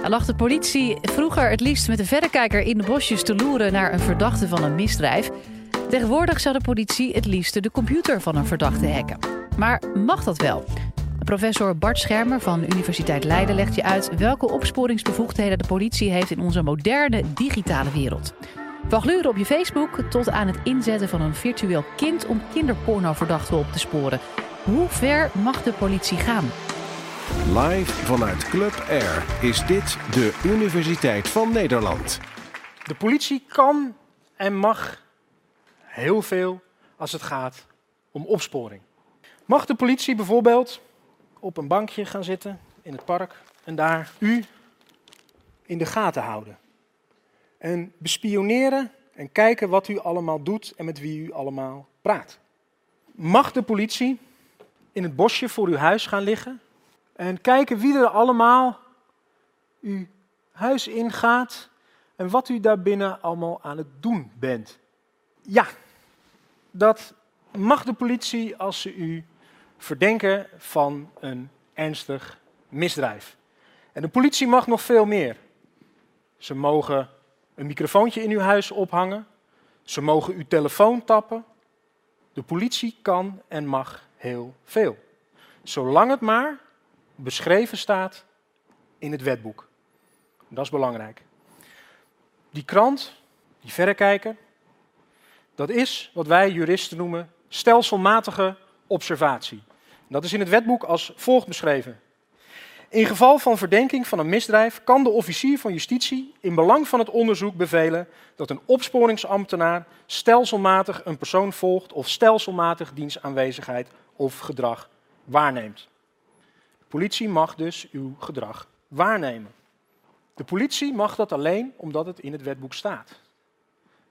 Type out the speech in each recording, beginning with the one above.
Hij lag de politie vroeger het liefst met een verrekijker in de bosjes te loeren naar een verdachte van een misdrijf. Tegenwoordig zou de politie het liefst de computer van een verdachte hacken. Maar mag dat wel? Professor Bart Schermer van Universiteit Leiden legt je uit welke opsporingsbevoegdheden de politie heeft in onze moderne digitale wereld. Van gluren op je Facebook tot aan het inzetten van een virtueel kind om kinderpornoverdachten op te sporen. Hoe ver mag de politie gaan? Live vanuit Club Air is dit de Universiteit van Nederland. De politie kan en mag heel veel als het gaat om opsporing. Mag de politie bijvoorbeeld op een bankje gaan zitten in het park en daar u in de gaten houden? En bespioneren en kijken wat u allemaal doet en met wie u allemaal praat. Mag de politie in het bosje voor uw huis gaan liggen en kijken wie er allemaal uw huis ingaat en wat u daarbinnen allemaal aan het doen bent? Ja, dat mag de politie als ze u verdenken van een ernstig misdrijf. En de politie mag nog veel meer. Ze mogen een microfoontje in uw huis ophangen. Ze mogen uw telefoon tappen. De politie kan en mag heel veel. Zolang het maar beschreven staat in het wetboek. Dat is belangrijk. Die krant, die verrekijker, dat is wat wij juristen noemen stelselmatige observatie. Dat is in het wetboek als volgt beschreven. In geval van verdenking van een misdrijf kan de officier van justitie in belang van het onderzoek bevelen dat een opsporingsambtenaar stelselmatig een persoon volgt of stelselmatig dienstaanwezigheid of gedrag waarneemt. Politie mag dus uw gedrag waarnemen. De politie mag dat alleen omdat het in het wetboek staat.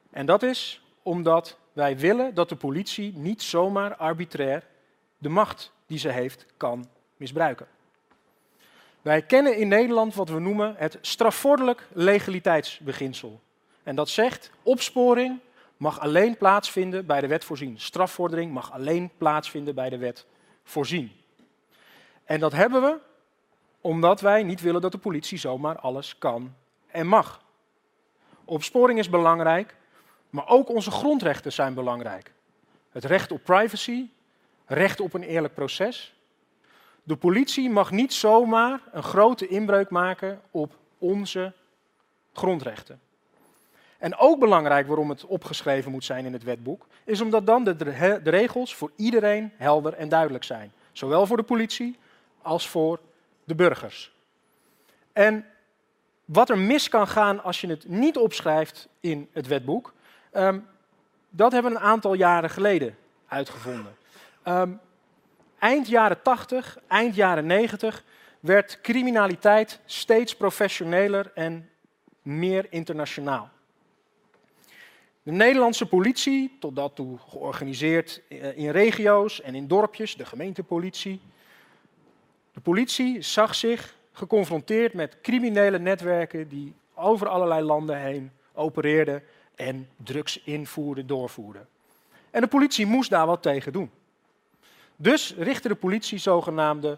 En dat is omdat wij willen dat de politie niet zomaar arbitrair de macht die ze heeft kan misbruiken. Wij kennen in Nederland wat we noemen het strafvordelijk legaliteitsbeginsel. En dat zegt, opsporing mag alleen plaatsvinden bij de wet voorzien. Strafvordering mag alleen plaatsvinden bij de wet voorzien. En dat hebben we omdat wij niet willen dat de politie zomaar alles kan en mag. Opsporing is belangrijk, maar ook onze grondrechten zijn belangrijk. Het recht op privacy, recht op een eerlijk proces. De politie mag niet zomaar een grote inbreuk maken op onze grondrechten. En ook belangrijk waarom het opgeschreven moet zijn in het wetboek, is omdat dan de, de regels voor iedereen helder en duidelijk zijn. Zowel voor de politie als voor de burgers. En wat er mis kan gaan als je het niet opschrijft in het wetboek, um, dat hebben we een aantal jaren geleden uitgevonden. Um, eind jaren 80, eind jaren 90 werd criminaliteit steeds professioneler en meer internationaal. De Nederlandse politie, tot dat toe georganiseerd eh, in regio's en in dorpjes, de gemeentepolitie. De politie zag zich geconfronteerd met criminele netwerken die over allerlei landen heen opereerden en drugs invoerden, doorvoerden. En de politie moest daar wat tegen doen. Dus richtte de politie zogenaamde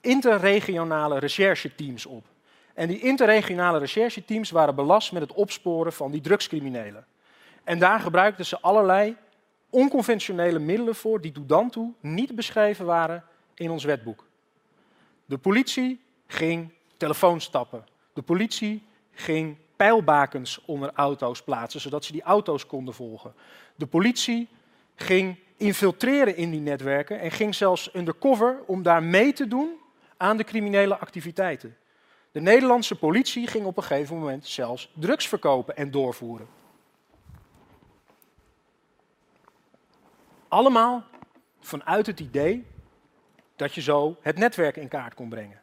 interregionale rechercheteams op. En die interregionale rechercheteams waren belast met het opsporen van die drugscriminelen. En daar gebruikten ze allerlei onconventionele middelen voor die tot dan toe niet beschreven waren in ons wetboek. De politie ging telefoons tappen. De politie ging pijlbakens onder auto's plaatsen, zodat ze die auto's konden volgen. De politie ging infiltreren in die netwerken en ging zelfs undercover om daar mee te doen aan de criminele activiteiten. De Nederlandse politie ging op een gegeven moment zelfs drugs verkopen en doorvoeren. Allemaal vanuit het idee dat je zo het netwerk in kaart kon brengen.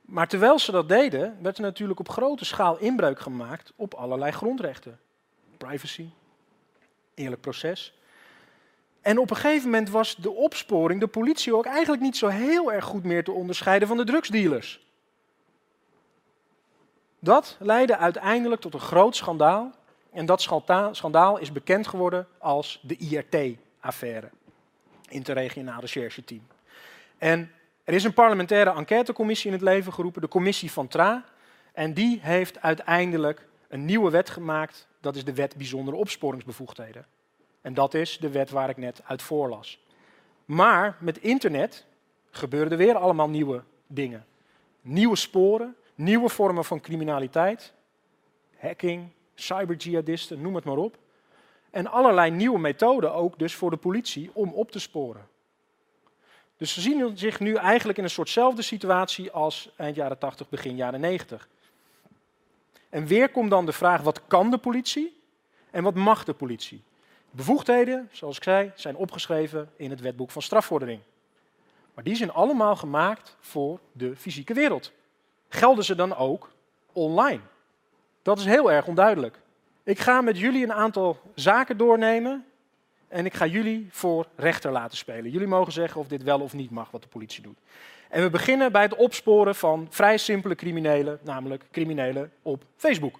Maar terwijl ze dat deden, werd er natuurlijk op grote schaal inbreuk gemaakt op allerlei grondrechten. Privacy, eerlijk proces. En op een gegeven moment was de opsporing, de politie ook eigenlijk niet zo heel erg goed meer te onderscheiden van de drugsdealers. Dat leidde uiteindelijk tot een groot schandaal. En dat schandaal is bekend geworden als de IRT-affaire, Interregionaal Recherche Team. En Er is een parlementaire enquêtecommissie in het leven geroepen, de commissie van Tra. En die heeft uiteindelijk een nieuwe wet gemaakt. Dat is de wet bijzondere opsporingsbevoegdheden. En dat is de wet waar ik net uit voorlas. Maar met internet gebeuren er weer allemaal nieuwe dingen. Nieuwe sporen, nieuwe vormen van criminaliteit, hacking, cyberjihadisten, noem het maar op. En allerlei nieuwe methoden ook dus voor de politie om op te sporen. Dus ze zien zich nu eigenlijk in een soortzelfde situatie als eind jaren 80, begin jaren 90. En weer komt dan de vraag, wat kan de politie en wat mag de politie? Bevoegdheden, zoals ik zei, zijn opgeschreven in het wetboek van strafvordering. Maar die zijn allemaal gemaakt voor de fysieke wereld. Gelden ze dan ook online? Dat is heel erg onduidelijk. Ik ga met jullie een aantal zaken doornemen en ik ga jullie voor rechter laten spelen. Jullie mogen zeggen of dit wel of niet mag wat de politie doet. En we beginnen bij het opsporen van vrij simpele criminelen, namelijk criminelen op Facebook.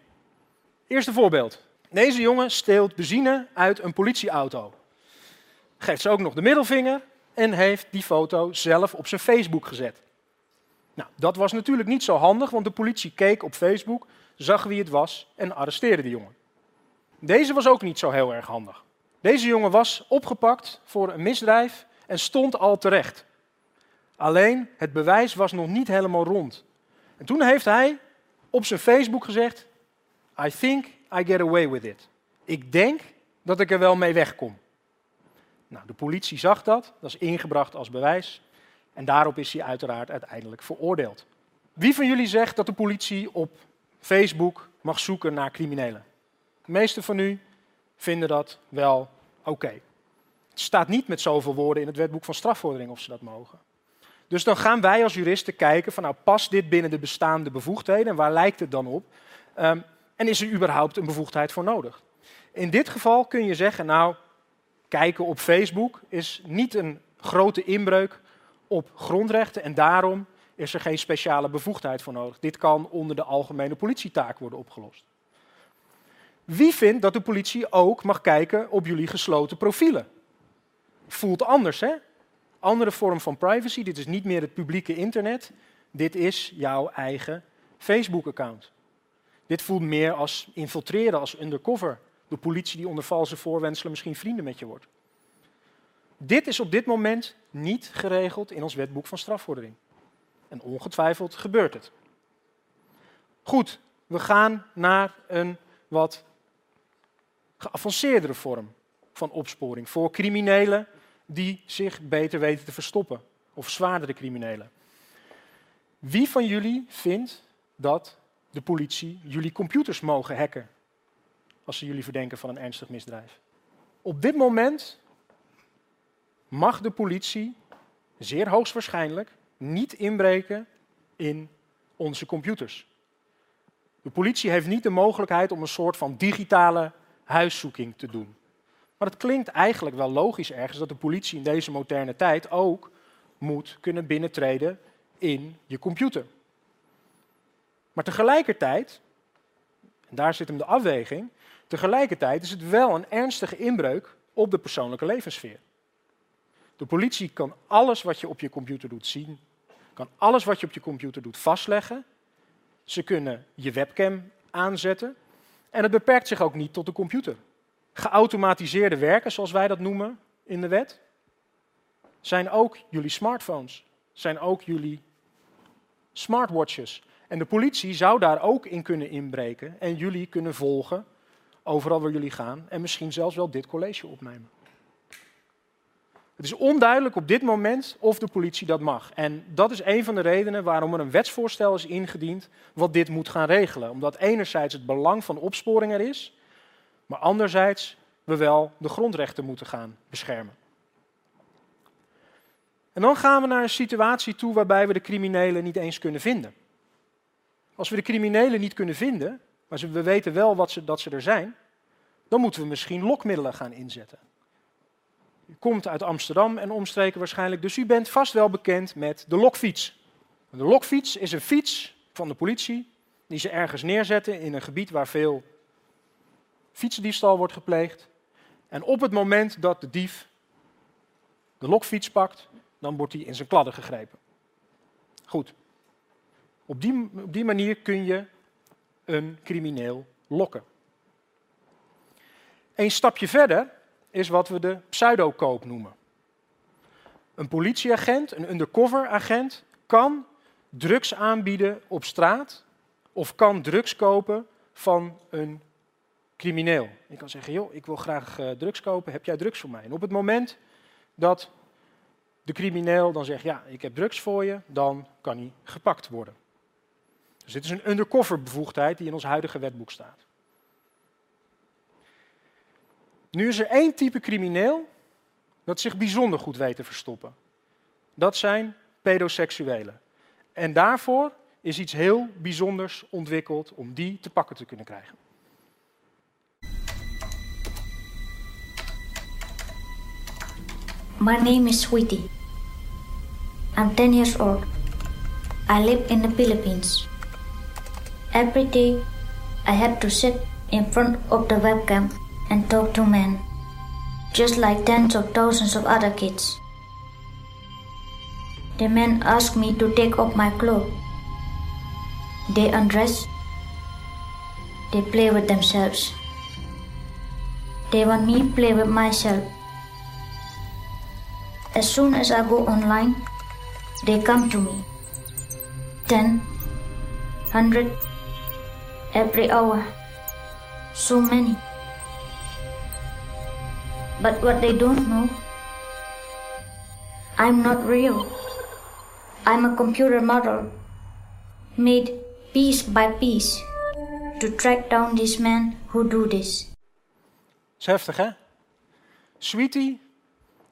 Eerste voorbeeld. Deze jongen steelt benzine uit een politieauto. Geeft ze ook nog de middelvinger en heeft die foto zelf op zijn Facebook gezet. Nou, dat was natuurlijk niet zo handig, want de politie keek op Facebook, zag wie het was en arresteerde de jongen. Deze was ook niet zo heel erg handig. Deze jongen was opgepakt voor een misdrijf en stond al terecht. Alleen het bewijs was nog niet helemaal rond. En toen heeft hij op zijn Facebook gezegd: I think I get away with it. Ik denk dat ik er wel mee wegkom. Nou, de politie zag dat, dat is ingebracht als bewijs. En daarop is hij uiteraard uiteindelijk veroordeeld. Wie van jullie zegt dat de politie op Facebook mag zoeken naar criminelen? De meeste van u vinden dat wel oké. Het staat niet met zoveel woorden in het wetboek van strafvordering of ze dat mogen. Dus dan gaan wij als juristen kijken van nou past dit binnen de bestaande bevoegdheden en waar lijkt het dan op? Ehm, en is er überhaupt een bevoegdheid voor nodig? In dit geval kun je zeggen, nou, kijken op Facebook is niet een grote inbreuk op grondrechten en daarom is er geen speciale bevoegdheid voor nodig. Dit kan onder de algemene politietaak worden opgelost. Wie vindt dat de politie ook mag kijken op jullie gesloten profielen? Voelt anders, hè? Andere vorm van privacy. Dit is niet meer het publieke internet. Dit is jouw eigen Facebook-account. Dit voelt meer als infiltreren, als undercover. De politie die onder valse voorwenselen misschien vrienden met je wordt. Dit is op dit moment niet geregeld in ons wetboek van strafvordering. En ongetwijfeld gebeurt het. Goed, we gaan naar een wat geavanceerdere vorm van opsporing voor criminelen die zich beter weten te verstoppen of zwaardere criminelen. Wie van jullie vindt dat de politie jullie computers mogen hacken als ze jullie verdenken van een ernstig misdrijf? Op dit moment mag de politie zeer hoogstwaarschijnlijk niet inbreken in onze computers. De politie heeft niet de mogelijkheid om een soort van digitale huiszoeking te doen. Maar het klinkt eigenlijk wel logisch ergens dat de politie in deze moderne tijd ook moet kunnen binnentreden in je computer. Maar tegelijkertijd, en daar zit hem de afweging, tegelijkertijd is het wel een ernstige inbreuk op de persoonlijke levenssfeer. De politie kan alles wat je op je computer doet zien, kan alles wat je op je computer doet vastleggen. Ze kunnen je webcam aanzetten en het beperkt zich ook niet tot de computer. Geautomatiseerde werken, zoals wij dat noemen in de wet, zijn ook jullie smartphones, zijn ook jullie smartwatches. En de politie zou daar ook in kunnen inbreken en jullie kunnen volgen overal waar jullie gaan en misschien zelfs wel dit college opnemen. Het is onduidelijk op dit moment of de politie dat mag. En dat is een van de redenen waarom er een wetsvoorstel is ingediend wat dit moet gaan regelen. Omdat enerzijds het belang van opsporing er is, maar anderzijds we wel de grondrechten moeten gaan beschermen. En dan gaan we naar een situatie toe waarbij we de criminelen niet eens kunnen vinden. Als we de criminelen niet kunnen vinden, maar we weten wel wat ze, dat ze er zijn, dan moeten we misschien lokmiddelen gaan inzetten. U komt uit Amsterdam en omstreken waarschijnlijk, dus u bent vast wel bekend met de lokfiets. De lokfiets is een fiets van de politie die ze ergens neerzetten in een gebied waar veel fietsendiefstal wordt gepleegd. En op het moment dat de dief de lokfiets pakt, dan wordt hij in zijn kladden gegrepen. Goed. Op die, op die manier kun je een crimineel lokken. Een stapje verder is wat we de pseudokoop noemen. Een politieagent, een undercover agent, kan drugs aanbieden op straat of kan drugs kopen van een crimineel. Je kan zeggen, joh, ik wil graag uh, drugs kopen, heb jij drugs voor mij? En op het moment dat de crimineel dan zegt, ja, ik heb drugs voor je, dan kan hij gepakt worden. Dus dit is een undercover bevoegdheid die in ons huidige wetboek staat. Nu is er één type crimineel dat zich bijzonder goed weet te verstoppen. Dat zijn pedoseksuelen. En daarvoor is iets heel bijzonders ontwikkeld om die te pakken te kunnen krijgen. My name is Sweetie. I'm 10 years old. I live in the Philippines. Every day I have to sit in front of the webcam and talk to men, just like tens of thousands of other kids. The men ask me to take off my clothes. They undress. They play with themselves. They want me play with myself. As soon as I go online, they come to me. Ten, hundred, every hour. So many. But what they don't know, I'm not real. I'm a computer model made piece by piece to track down these men who do this. is heftig, hè? Sweetie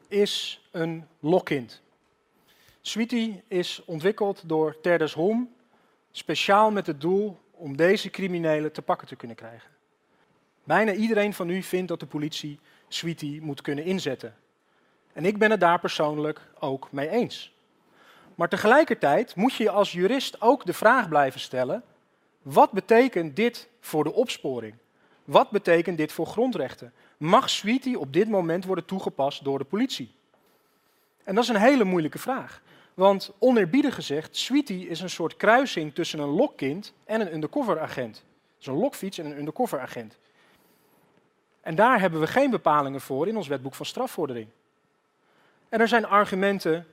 is een lokkind. Sweetie is ontwikkeld door Terdes Hom, speciaal met het doel om deze criminelen te pakken te kunnen krijgen. Bijna iedereen van u vindt dat de politie Sweetie moet kunnen inzetten. En ik ben het daar persoonlijk ook mee eens. Maar tegelijkertijd moet je als jurist ook de vraag blijven stellen: wat betekent dit voor de opsporing? Wat betekent dit voor grondrechten? Mag Sweetie op dit moment worden toegepast door de politie? En dat is een hele moeilijke vraag. Want oneerbiedig gezegd, Sweetie is een soort kruising tussen een lokkind en een undercover agent. Dus een lokfiets en een undercover agent. En daar hebben we geen bepalingen voor in ons wetboek van strafvordering. En er zijn argumenten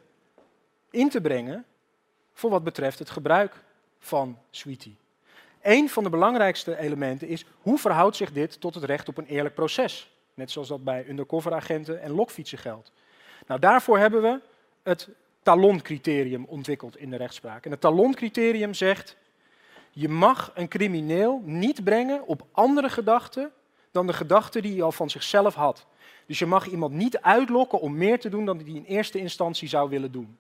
in te brengen voor wat betreft het gebruik van Sweetie. Een van de belangrijkste elementen is hoe verhoudt zich dit tot het recht op een eerlijk proces? Net zoals dat bij undercoveragenten en lokfietsen geldt. Nou, daarvoor hebben we het taloncriterium ontwikkeld in de rechtspraak. En het taloncriterium zegt, je mag een crimineel niet brengen op andere gedachten dan de gedachten die hij al van zichzelf had. Dus je mag iemand niet uitlokken om meer te doen dan hij in eerste instantie zou willen doen.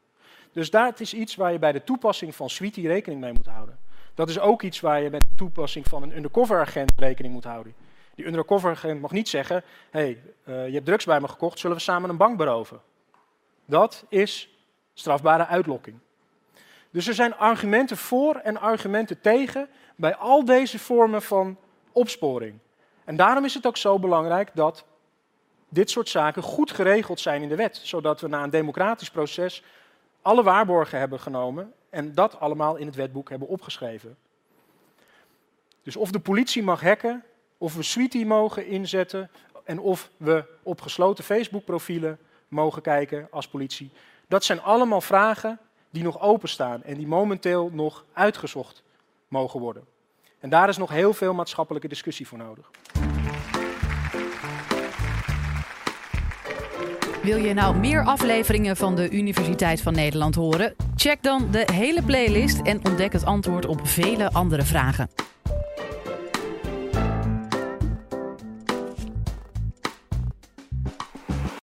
Dus dat is iets waar je bij de toepassing van Sweetie rekening mee moet houden. Dat is ook iets waar je met de toepassing van een undercover agent rekening moet houden. Die undercover agent mag niet zeggen, hé, hey, uh, je hebt drugs bij me gekocht, zullen we samen een bank beroven? Dat is strafbare uitlokking. Dus er zijn argumenten voor en argumenten tegen bij al deze vormen van opsporing. En daarom is het ook zo belangrijk dat dit soort zaken goed geregeld zijn in de wet, zodat we na een democratisch proces alle waarborgen hebben genomen en dat allemaal in het wetboek hebben opgeschreven. Dus of de politie mag hacken, of we Sweetie mogen inzetten en of we op gesloten Facebook-profielen mogen kijken als politie. Dat zijn allemaal vragen die nog openstaan en die momenteel nog uitgezocht mogen worden. En daar is nog heel veel maatschappelijke discussie voor nodig. Wil je nou meer afleveringen van de Universiteit van Nederland horen? Check dan de hele playlist en ontdek het antwoord op vele andere vragen.